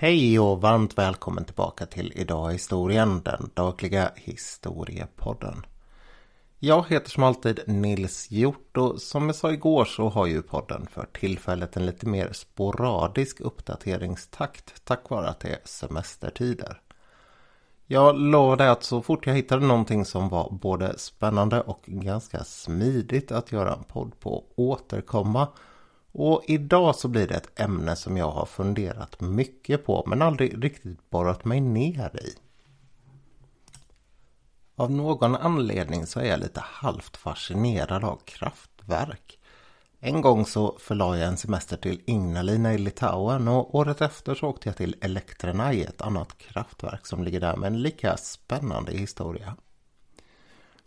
Hej och varmt välkommen tillbaka till Idag historien, den dagliga historiepodden. Jag heter som alltid Nils Hjort och som jag sa igår så har ju podden för tillfället en lite mer sporadisk uppdateringstakt tack vare att det är semestertider. Jag lovade att så fort jag hittade någonting som var både spännande och ganska smidigt att göra en podd på återkomma och idag så blir det ett ämne som jag har funderat mycket på men aldrig riktigt borrat mig ner i. Av någon anledning så är jag lite halvt fascinerad av kraftverk. En gång så förlade jag en semester till Ignalina i Litauen och året efter så åkte jag till Elektrenai, ett annat kraftverk som ligger där med en lika spännande historia.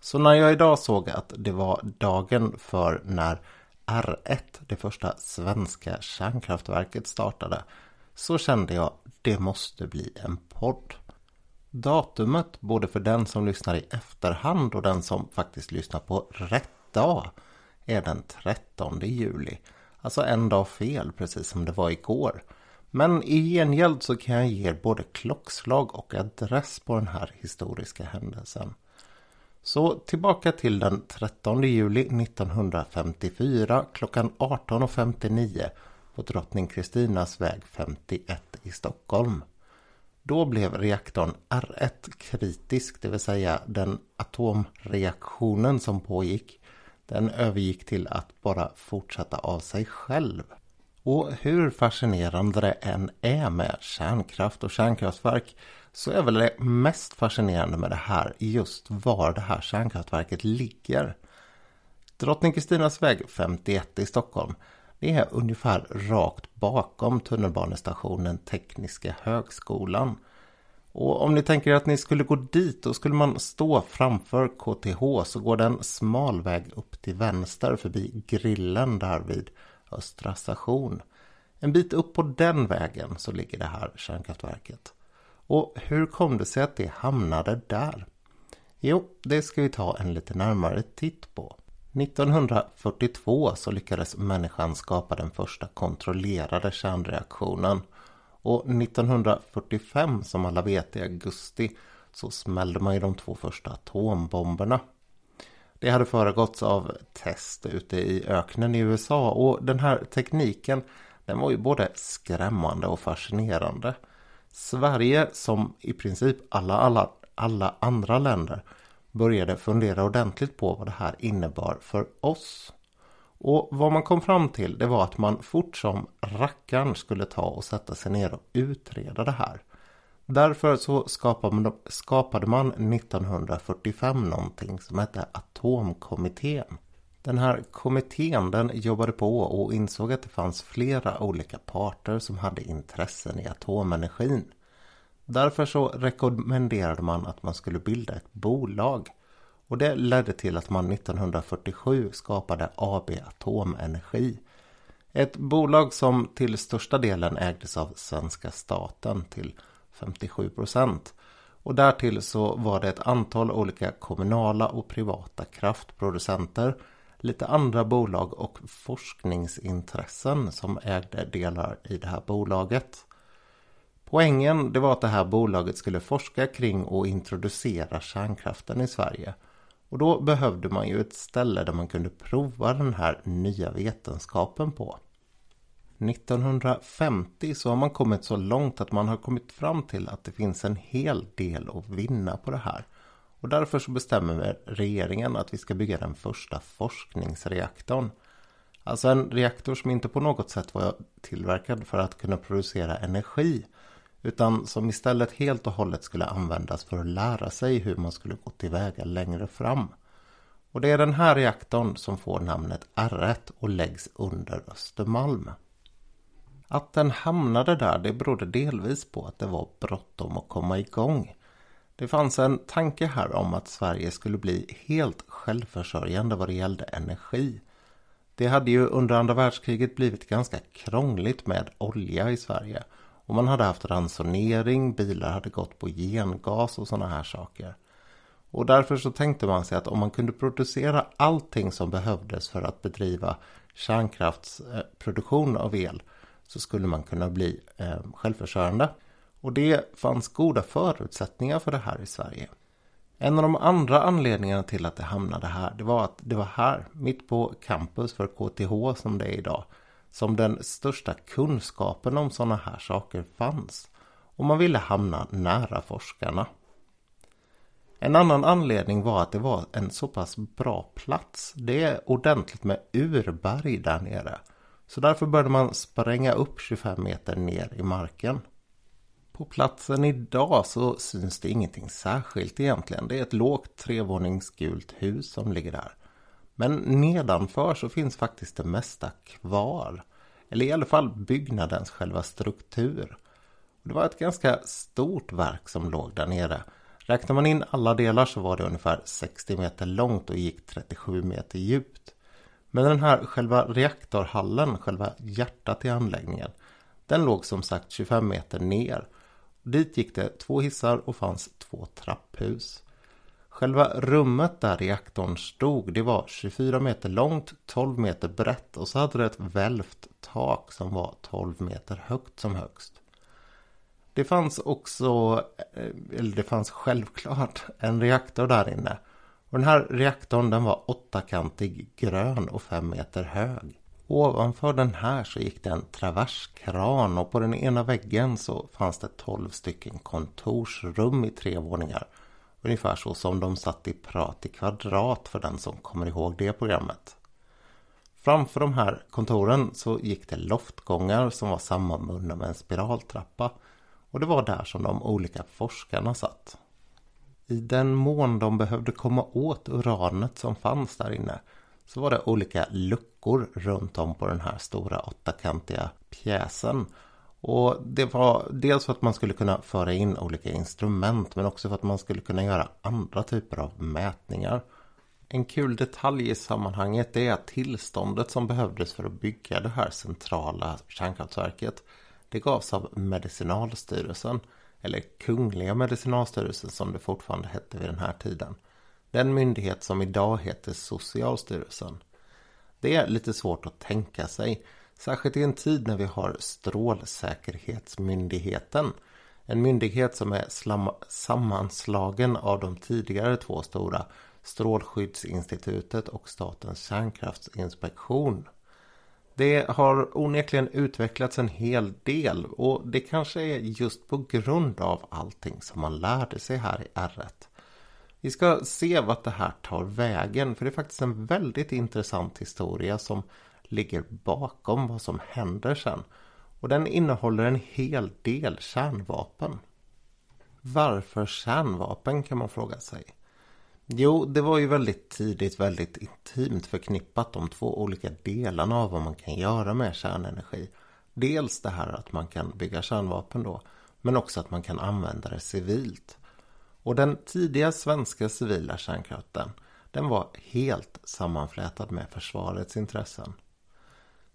Så när jag idag såg att det var dagen för när R1, det första svenska kärnkraftverket startade, så kände jag det måste bli en podd. Datumet, både för den som lyssnar i efterhand och den som faktiskt lyssnar på rätt dag, är den 13 juli. Alltså en dag fel, precis som det var igår. Men i gengäld så kan jag ge er både klockslag och adress på den här historiska händelsen. Så tillbaka till den 13 juli 1954 klockan 18.59 på Drottning Kristinas väg 51 i Stockholm. Då blev reaktorn R1 kritisk, det vill säga den atomreaktionen som pågick. Den övergick till att bara fortsätta av sig själv. Och hur fascinerande det än är med kärnkraft och kärnkraftverk så är väl det mest fascinerande med det här just var det här kärnkraftverket ligger. Drottning Kristinas väg 51 i Stockholm det är ungefär rakt bakom tunnelbanestationen Tekniska högskolan. Och om ni tänker att ni skulle gå dit då skulle man stå framför KTH så går det en smal väg upp till vänster förbi grillen där vid Östra station. En bit upp på den vägen så ligger det här kärnkraftverket. Och hur kom det sig att det hamnade där? Jo, det ska vi ta en lite närmare titt på. 1942 så lyckades människan skapa den första kontrollerade kärnreaktionen. Och 1945 som alla vet i augusti så smällde man ju de två första atombomberna. Det hade föregåtts av test ute i öknen i USA och den här tekniken den var ju både skrämmande och fascinerande. Sverige som i princip alla, alla, alla andra länder började fundera ordentligt på vad det här innebar för oss. Och vad man kom fram till det var att man fort som rackarn skulle ta och sätta sig ner och utreda det här. Därför så skapade man, skapade man 1945 någonting som hette Atomkommittén. Den här kommittén den jobbade på och insåg att det fanns flera olika parter som hade intressen i atomenergin. Därför så rekommenderade man att man skulle bilda ett bolag. Och det ledde till att man 1947 skapade AB Atomenergi. Ett bolag som till största delen ägdes av svenska staten till 57 procent. Och därtill så var det ett antal olika kommunala och privata kraftproducenter lite andra bolag och forskningsintressen som ägde delar i det här bolaget. Poängen det var att det här bolaget skulle forska kring och introducera kärnkraften i Sverige. Och då behövde man ju ett ställe där man kunde prova den här nya vetenskapen på. 1950 så har man kommit så långt att man har kommit fram till att det finns en hel del att vinna på det här. Och därför så bestämmer regeringen att vi ska bygga den första forskningsreaktorn. Alltså en reaktor som inte på något sätt var tillverkad för att kunna producera energi. Utan som istället helt och hållet skulle användas för att lära sig hur man skulle gå tillväga längre fram. Och det är den här reaktorn som får namnet R1 och läggs under Östermalm. Att den hamnade där det berodde delvis på att det var bråttom att komma igång. Det fanns en tanke här om att Sverige skulle bli helt självförsörjande vad det gällde energi. Det hade ju under andra världskriget blivit ganska krångligt med olja i Sverige. Och man hade haft ransonering, bilar hade gått på gengas och sådana här saker. Och därför så tänkte man sig att om man kunde producera allting som behövdes för att bedriva kärnkraftsproduktion av el så skulle man kunna bli eh, självförsörjande. Och det fanns goda förutsättningar för det här i Sverige. En av de andra anledningarna till att det hamnade här, det var att det var här, mitt på campus för KTH som det är idag, som den största kunskapen om sådana här saker fanns. Och man ville hamna nära forskarna. En annan anledning var att det var en så pass bra plats. Det är ordentligt med urberg där nere. Så därför började man spränga upp 25 meter ner i marken. På platsen idag så syns det ingenting särskilt egentligen. Det är ett lågt trevåningsgult hus som ligger där. Men nedanför så finns faktiskt det mesta kvar. Eller i alla fall byggnadens själva struktur. Det var ett ganska stort verk som låg där nere. Räknar man in alla delar så var det ungefär 60 meter långt och gick 37 meter djupt. Men den här själva reaktorhallen, själva hjärtat i anläggningen, den låg som sagt 25 meter ner. Dit gick det två hissar och fanns två trapphus. Själva rummet där reaktorn stod, det var 24 meter långt, 12 meter brett och så hade det ett välvt tak som var 12 meter högt som högst. Det fanns också, eh, eller det fanns självklart, en reaktor där inne. Och den här reaktorn den var åttakantig, grön och fem meter hög. Ovanför den här så gick det en traverskran och på den ena väggen så fanns det tolv stycken kontorsrum i tre våningar. Ungefär så som de satt i prat i kvadrat för den som kommer ihåg det programmet. Framför de här kontoren så gick det loftgångar som var sammanbundna med en spiraltrappa. Och det var där som de olika forskarna satt. I den mån de behövde komma åt uranet som fanns där inne så var det olika luckor runt om på den här stora åttakantiga pjäsen. Och det var dels för att man skulle kunna föra in olika instrument men också för att man skulle kunna göra andra typer av mätningar. En kul detalj i sammanhanget är att tillståndet som behövdes för att bygga det här centrala kärnkraftverket det gavs av Medicinalstyrelsen, eller Kungliga Medicinalstyrelsen som det fortfarande hette vid den här tiden. Den myndighet som idag heter Socialstyrelsen. Det är lite svårt att tänka sig, särskilt i en tid när vi har Strålsäkerhetsmyndigheten. En myndighet som är sammanslagen av de tidigare två stora Strålskyddsinstitutet och Statens kärnkraftsinspektion. Det har onekligen utvecklats en hel del och det kanske är just på grund av allting som man lärde sig här i R1. Vi ska se vart det här tar vägen för det är faktiskt en väldigt intressant historia som ligger bakom vad som händer sen. Och den innehåller en hel del kärnvapen. Varför kärnvapen kan man fråga sig. Jo, det var ju väldigt tidigt väldigt intimt förknippat de två olika delarna av vad man kan göra med kärnenergi. Dels det här att man kan bygga kärnvapen då, men också att man kan använda det civilt. Och den tidiga svenska civila kärnkraften, den var helt sammanflätad med försvarets intressen.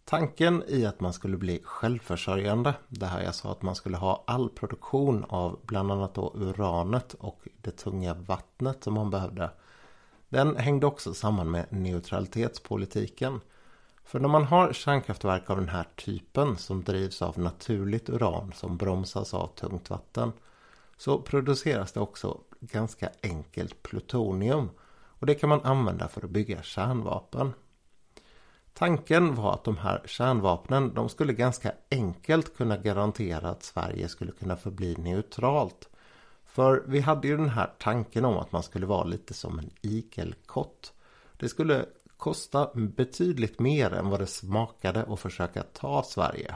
Tanken i att man skulle bli självförsörjande, det här jag sa att man skulle ha all produktion av bland annat då uranet och det tunga vattnet som man behövde. Den hängde också samman med neutralitetspolitiken. För när man har kärnkraftverk av den här typen som drivs av naturligt uran som bromsas av tungt vatten så produceras det också ganska enkelt plutonium och det kan man använda för att bygga kärnvapen. Tanken var att de här kärnvapnen de skulle ganska enkelt kunna garantera att Sverige skulle kunna förbli neutralt. För vi hade ju den här tanken om att man skulle vara lite som en igelkott. Det skulle kosta betydligt mer än vad det smakade att försöka ta Sverige.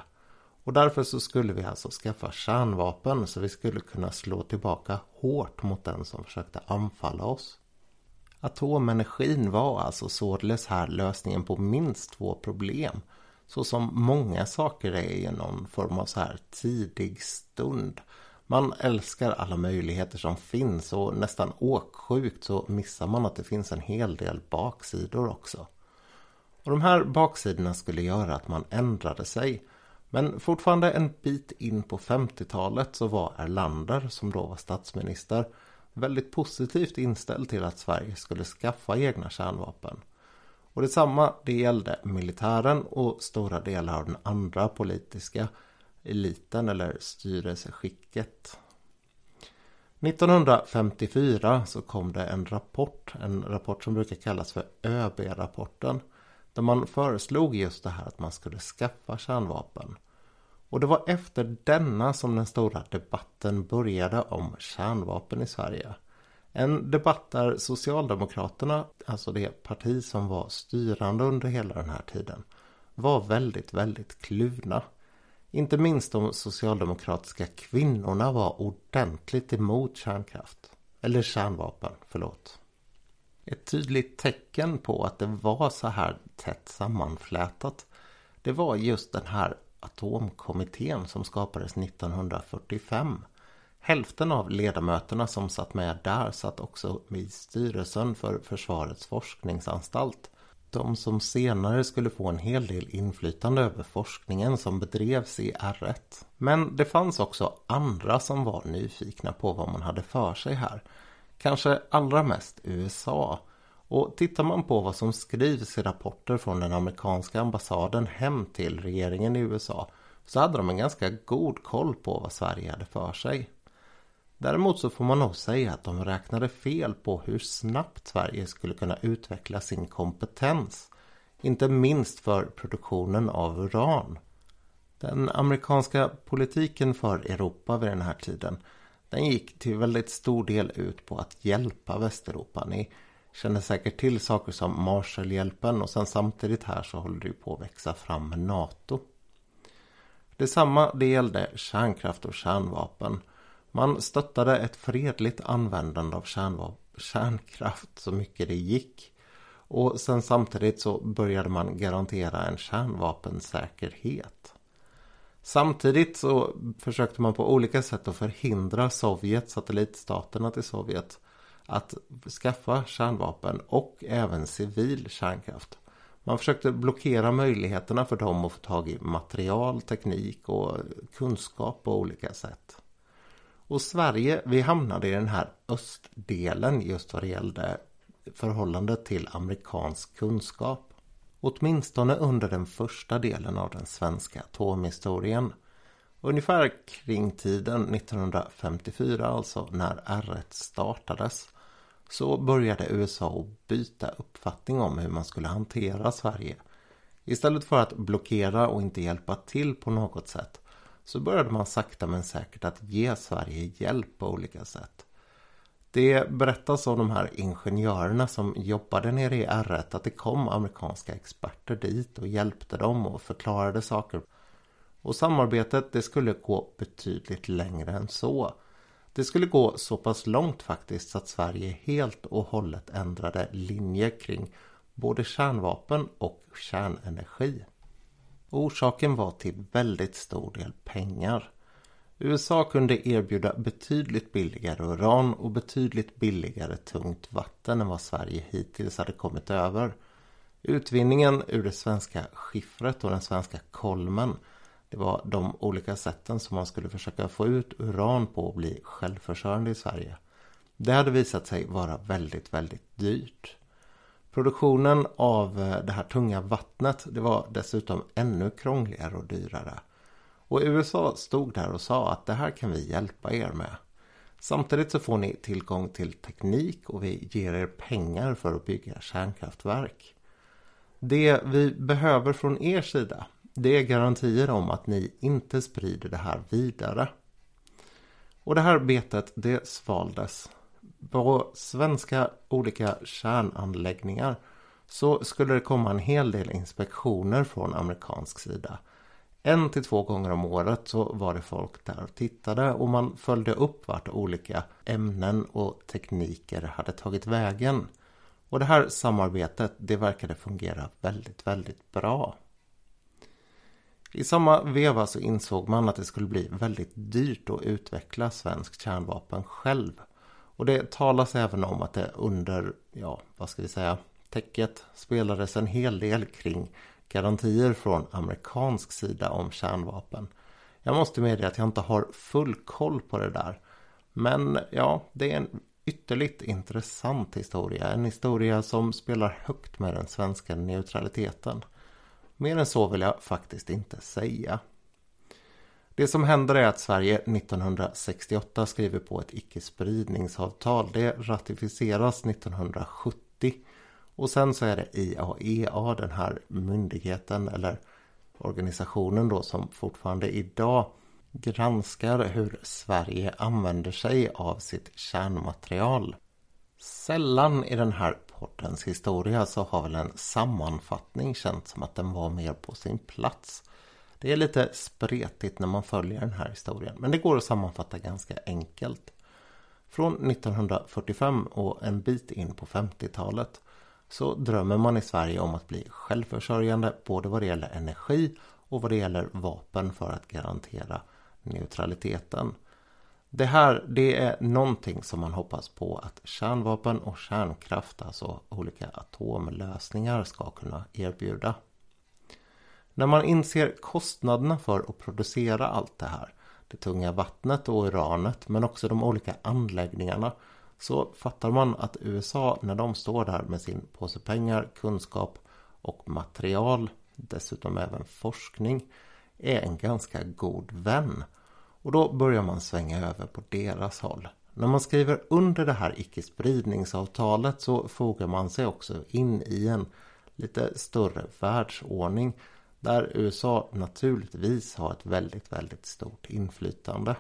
Och därför så skulle vi alltså skaffa kärnvapen så vi skulle kunna slå tillbaka hårt mot den som försökte anfalla oss. Atomenergin var alltså således här lösningen på minst två problem. Så som många saker är i någon form av så här tidig stund. Man älskar alla möjligheter som finns och nästan åksjukt så missar man att det finns en hel del baksidor också. Och de här baksidorna skulle göra att man ändrade sig. Men fortfarande en bit in på 50-talet så var Erlander, som då var statsminister, väldigt positivt inställd till att Sverige skulle skaffa egna kärnvapen. Och detsamma det gällde militären och stora delar av den andra politiska eliten eller styrelseskicket. 1954 så kom det en rapport, en rapport som brukar kallas för ÖB-rapporten. Där man föreslog just det här att man skulle skaffa kärnvapen. Och det var efter denna som den stora debatten började om kärnvapen i Sverige. En debatt där Socialdemokraterna, alltså det parti som var styrande under hela den här tiden, var väldigt, väldigt kluvna. Inte minst de socialdemokratiska kvinnorna var ordentligt emot kärnkraft. Eller kärnvapen, förlåt. Ett tydligt tecken på att det var så här tätt sammanflätat det var just den här atomkommittén som skapades 1945. Hälften av ledamöterna som satt med där satt också i styrelsen för Försvarets forskningsanstalt. De som senare skulle få en hel del inflytande över forskningen som bedrevs i R1. Men det fanns också andra som var nyfikna på vad man hade för sig här. Kanske allra mest USA. Och tittar man på vad som skrivs i rapporter från den amerikanska ambassaden hem till regeringen i USA så hade de en ganska god koll på vad Sverige hade för sig. Däremot så får man nog säga att de räknade fel på hur snabbt Sverige skulle kunna utveckla sin kompetens. Inte minst för produktionen av uran. Den amerikanska politiken för Europa vid den här tiden den gick till väldigt stor del ut på att hjälpa Västeuropa. Ni känner säkert till saker som Marshallhjälpen och sen samtidigt här så håller det på att växa fram NATO. Detsamma det gällde kärnkraft och kärnvapen. Man stöttade ett fredligt användande av kärnkraft så mycket det gick. Och sen samtidigt så började man garantera en kärnvapensäkerhet. Samtidigt så försökte man på olika sätt att förhindra Sovjet, satellitstaterna till Sovjet, att skaffa kärnvapen och även civil kärnkraft. Man försökte blockera möjligheterna för dem att få tag i material, teknik och kunskap på olika sätt. Och Sverige, vi hamnade i den här östdelen just vad det gällde förhållandet till amerikansk kunskap. Åtminstone under den första delen av den svenska atomhistorien. Ungefär kring tiden 1954 alltså när R1 startades så började USA byta uppfattning om hur man skulle hantera Sverige. Istället för att blockera och inte hjälpa till på något sätt så började man sakta men säkert att ge Sverige hjälp på olika sätt. Det berättas av de här ingenjörerna som jobbade nere i R1 att det kom amerikanska experter dit och hjälpte dem och förklarade saker. Och samarbetet det skulle gå betydligt längre än så. Det skulle gå så pass långt faktiskt att Sverige helt och hållet ändrade linje kring både kärnvapen och kärnenergi. Orsaken var till väldigt stor del pengar. USA kunde erbjuda betydligt billigare uran och betydligt billigare tungt vatten än vad Sverige hittills hade kommit över. Utvinningen ur det svenska skiffret och den svenska kolmen det var de olika sätten som man skulle försöka få ut uran på och bli självförsörjande i Sverige. Det hade visat sig vara väldigt, väldigt dyrt. Produktionen av eh, det här tunga vattnet det var dessutom ännu krångligare och dyrare. Och USA stod där och sa att det här kan vi hjälpa er med. Samtidigt så får ni tillgång till teknik och vi ger er pengar för att bygga kärnkraftverk. Det vi behöver från er sida det är garantier om att ni inte sprider det här vidare. Och det här betet det svaldes. På svenska olika kärnanläggningar så skulle det komma en hel del inspektioner från amerikansk sida. En till två gånger om året så var det folk där och tittade och man följde upp vart olika ämnen och tekniker hade tagit vägen. Och det här samarbetet det verkade fungera väldigt, väldigt bra. I samma veva så insåg man att det skulle bli väldigt dyrt att utveckla svensk kärnvapen själv. Och det talas även om att det under, ja vad ska vi säga, täcket spelades en hel del kring garantier från amerikansk sida om kärnvapen. Jag måste medge att jag inte har full koll på det där. Men ja, det är en ytterligt intressant historia. En historia som spelar högt med den svenska neutraliteten. Mer än så vill jag faktiskt inte säga. Det som händer är att Sverige 1968 skriver på ett icke-spridningsavtal. Det ratificeras 1970. Och sen så är det IAEA, den här myndigheten eller organisationen då som fortfarande idag granskar hur Sverige använder sig av sitt kärnmaterial. Sällan i den här poddens historia så har väl en sammanfattning känts som att den var mer på sin plats. Det är lite spretigt när man följer den här historien men det går att sammanfatta ganska enkelt. Från 1945 och en bit in på 50-talet så drömmer man i Sverige om att bli självförsörjande både vad det gäller energi och vad det gäller vapen för att garantera neutraliteten. Det här det är någonting som man hoppas på att kärnvapen och kärnkraft, alltså olika atomlösningar, ska kunna erbjuda. När man inser kostnaderna för att producera allt det här, det tunga vattnet och uranet men också de olika anläggningarna så fattar man att USA när de står där med sin påse pengar, kunskap och material, dessutom även forskning, är en ganska god vän. Och då börjar man svänga över på deras håll. När man skriver under det här icke-spridningsavtalet så fogar man sig också in i en lite större världsordning där USA naturligtvis har ett väldigt, väldigt stort inflytande.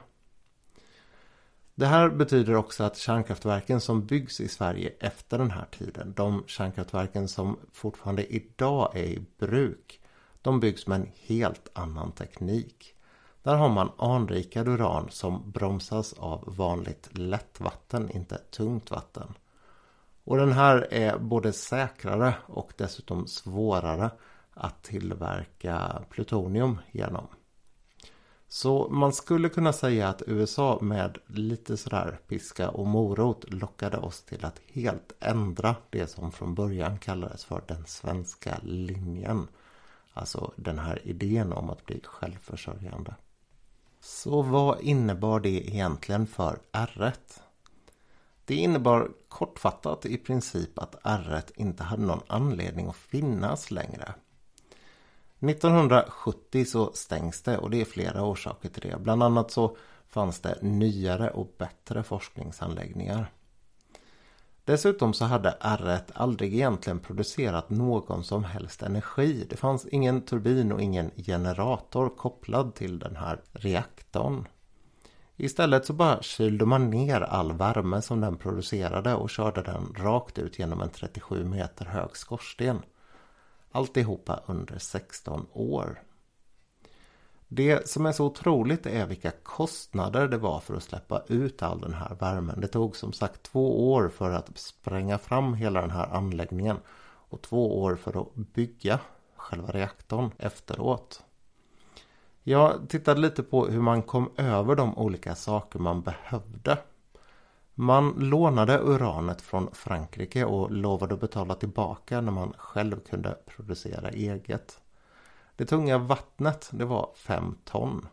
Det här betyder också att kärnkraftverken som byggs i Sverige efter den här tiden, de kärnkraftverken som fortfarande idag är i bruk, de byggs med en helt annan teknik. Där har man anrikad uran som bromsas av vanligt lättvatten, inte tungt vatten. Och den här är både säkrare och dessutom svårare att tillverka plutonium genom. Så man skulle kunna säga att USA med lite sådär piska och morot lockade oss till att helt ändra det som från början kallades för den svenska linjen. Alltså den här idén om att bli självförsörjande. Så vad innebar det egentligen för R1? Det innebar kortfattat i princip att R1 inte hade någon anledning att finnas längre. 1970 så stängs det och det är flera orsaker till det. Bland annat så fanns det nyare och bättre forskningsanläggningar. Dessutom så hade R1 aldrig egentligen producerat någon som helst energi. Det fanns ingen turbin och ingen generator kopplad till den här reaktorn. Istället så bara kylde man ner all värme som den producerade och körde den rakt ut genom en 37 meter hög skorsten. Alltihopa under 16 år. Det som är så otroligt är vilka kostnader det var för att släppa ut all den här värmen. Det tog som sagt två år för att spränga fram hela den här anläggningen och två år för att bygga själva reaktorn efteråt. Jag tittade lite på hur man kom över de olika saker man behövde man lånade uranet från Frankrike och lovade att betala tillbaka när man själv kunde producera eget. Det tunga vattnet det var 5 ton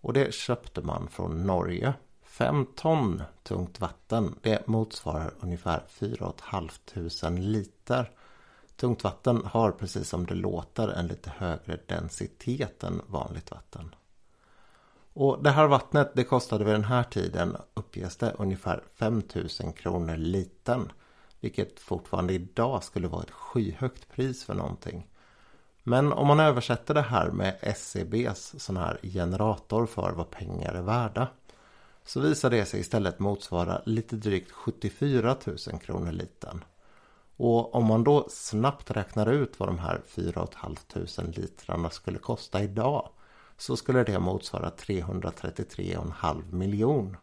och det köpte man från Norge. 5 ton tungt vatten det motsvarar ungefär 4 500 liter. Tungt vatten har precis som det låter en lite högre densitet än vanligt vatten. Och det här vattnet det kostade vid den här tiden uppges det ungefär 5000 kronor liten. Vilket fortfarande idag skulle vara ett skyhögt pris för någonting. Men om man översätter det här med SCBs sån här generator för vad pengar är värda. Så visar det sig istället motsvara lite drygt 74 000 kronor liten. Och om man då snabbt räknar ut vad de här 4 500 litrarna skulle kosta idag så skulle det motsvara 333,5 miljon.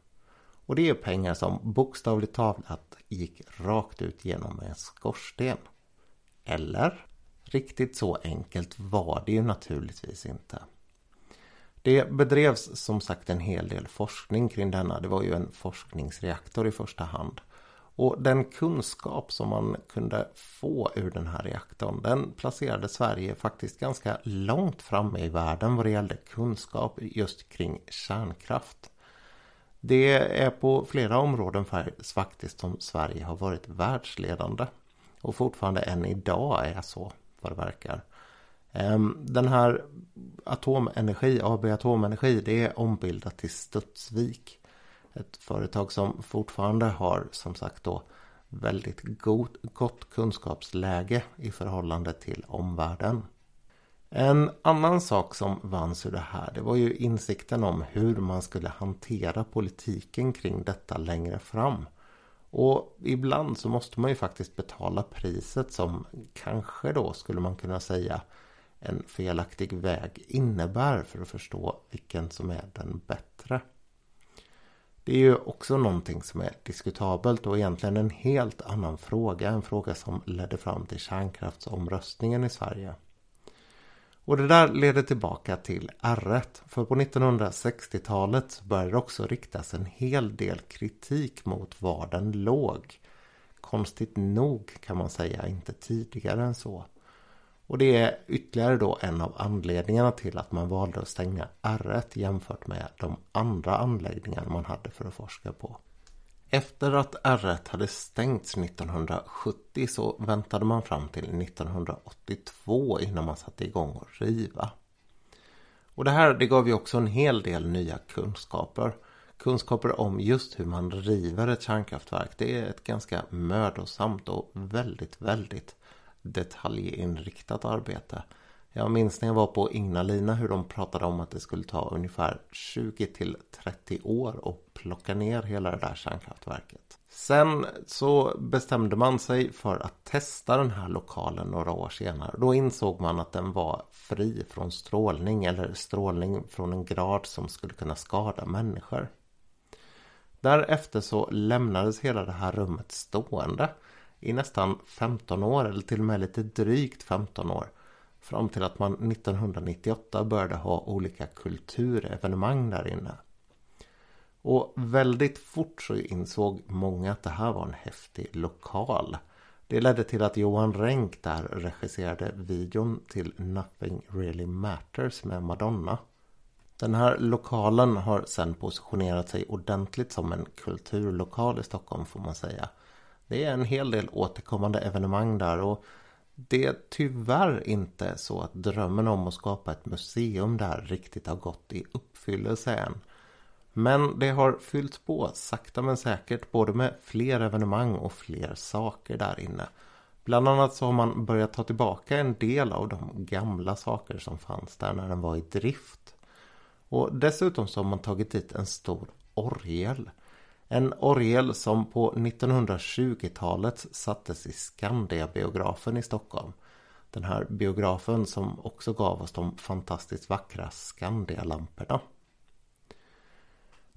Och det är pengar som bokstavligt talat gick rakt ut genom en skorsten. Eller? Riktigt så enkelt var det ju naturligtvis inte. Det bedrevs som sagt en hel del forskning kring denna. Det var ju en forskningsreaktor i första hand. Och den kunskap som man kunde få ur den här reaktorn den placerade Sverige faktiskt ganska långt framme i världen vad det gällde kunskap just kring kärnkraft. Det är på flera områden faktiskt som Sverige har varit världsledande. Och fortfarande än idag är så vad det verkar. Ehm, den här Atomenergi, AB Atomenergi, det är ombildat till Studsvik. Ett företag som fortfarande har som sagt då väldigt god, gott kunskapsläge i förhållande till omvärlden. En annan sak som vanns ur det här det var ju insikten om hur man skulle hantera politiken kring detta längre fram. Och ibland så måste man ju faktiskt betala priset som kanske då skulle man kunna säga en felaktig väg innebär för att förstå vilken som är den bättre. Det är ju också någonting som är diskutabelt och egentligen en helt annan fråga. En fråga som ledde fram till kärnkraftsomröstningen i Sverige. Och det där leder tillbaka till R1. För på 1960-talet började det också riktas en hel del kritik mot var den låg. Konstigt nog kan man säga, inte tidigare än så. Och det är ytterligare då en av anledningarna till att man valde att stänga R1 jämfört med de andra anläggningar man hade för att forska på. Efter att R1 hade stängts 1970 så väntade man fram till 1982 innan man satte igång och riva. Och det här det gav ju också en hel del nya kunskaper. Kunskaper om just hur man river ett kärnkraftverk. Det är ett ganska mödosamt och väldigt, väldigt detaljinriktat arbete. Jag minns när jag var på Ignalina hur de pratade om att det skulle ta ungefär 20 till 30 år att plocka ner hela det där kärnkraftverket. Sen så bestämde man sig för att testa den här lokalen några år senare. Då insåg man att den var fri från strålning eller strålning från en grad som skulle kunna skada människor. Därefter så lämnades hela det här rummet stående i nästan 15 år eller till och med lite drygt 15 år. Fram till att man 1998 började ha olika kulturevenemang där inne. Och väldigt fort så insåg många att det här var en häftig lokal. Det ledde till att Johan Renck där regisserade videon till Nothing Really Matters med Madonna. Den här lokalen har sedan positionerat sig ordentligt som en kulturlokal i Stockholm får man säga. Det är en hel del återkommande evenemang där och det är tyvärr inte så att drömmen om att skapa ett museum där riktigt har gått i uppfyllelse än. Men det har fyllts på sakta men säkert både med fler evenemang och fler saker där inne. Bland annat så har man börjat ta tillbaka en del av de gamla saker som fanns där när den var i drift. Och dessutom så har man tagit dit en stor orgel. En orgel som på 1920-talet sattes i Skandia-biografen i Stockholm. Den här biografen som också gav oss de fantastiskt vackra Skandia-lamporna.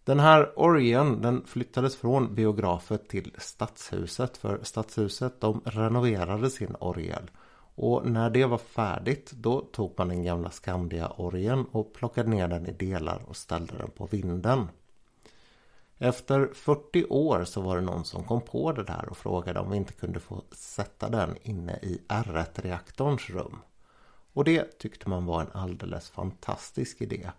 Den här orgeln den flyttades från biografen till Stadshuset för Stadshuset de renoverade sin orgel. Och när det var färdigt då tog man den gamla Skandia-orgeln och plockade ner den i delar och ställde den på vinden. Efter 40 år så var det någon som kom på det där och frågade om vi inte kunde få sätta den inne i R1-reaktorns rum. Och det tyckte man var en alldeles fantastisk idé.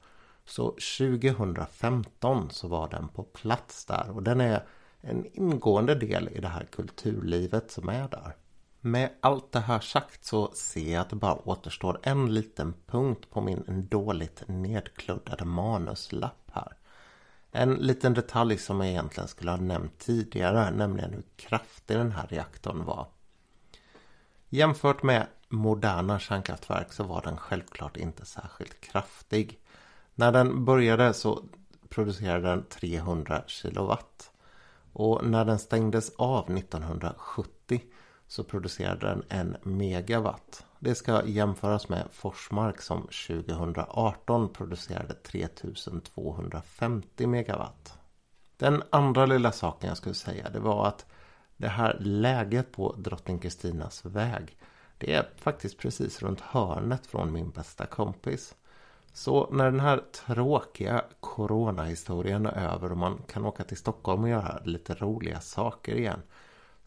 Så 2015 så var den på plats där och den är en ingående del i det här kulturlivet som är där. Med allt det här sagt så ser jag att det bara återstår en liten punkt på min dåligt nedkluddade manuslapp här. En liten detalj som jag egentligen skulle ha nämnt tidigare, nämligen hur kraftig den här reaktorn var. Jämfört med moderna kärnkraftverk så var den självklart inte särskilt kraftig. När den började så producerade den 300 kilowatt. Och när den stängdes av 1970 så producerade den en megawatt. Det ska jämföras med Forsmark som 2018 producerade 3250 megawatt. Den andra lilla saken jag skulle säga det var att det här läget på Drottning Kristinas väg det är faktiskt precis runt hörnet från min bästa kompis. Så när den här tråkiga coronahistorien är över och man kan åka till Stockholm och göra lite roliga saker igen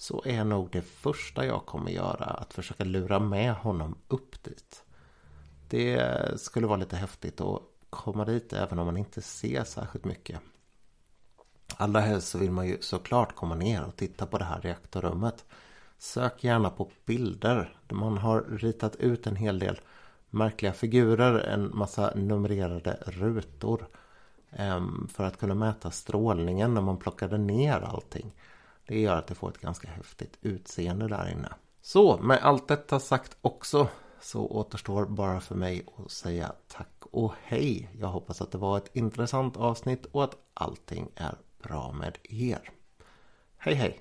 så är nog det första jag kommer göra att försöka lura med honom upp dit. Det skulle vara lite häftigt att komma dit även om man inte ser särskilt mycket. Allra helst så vill man ju såklart komma ner och titta på det här reaktorrummet. Sök gärna på bilder. Man har ritat ut en hel del märkliga figurer, en massa numrerade rutor. Ehm, för att kunna mäta strålningen när man plockade ner allting. Det gör att det får ett ganska häftigt utseende där inne. Så med allt detta sagt också så återstår bara för mig att säga tack och hej. Jag hoppas att det var ett intressant avsnitt och att allting är bra med er. Hej hej!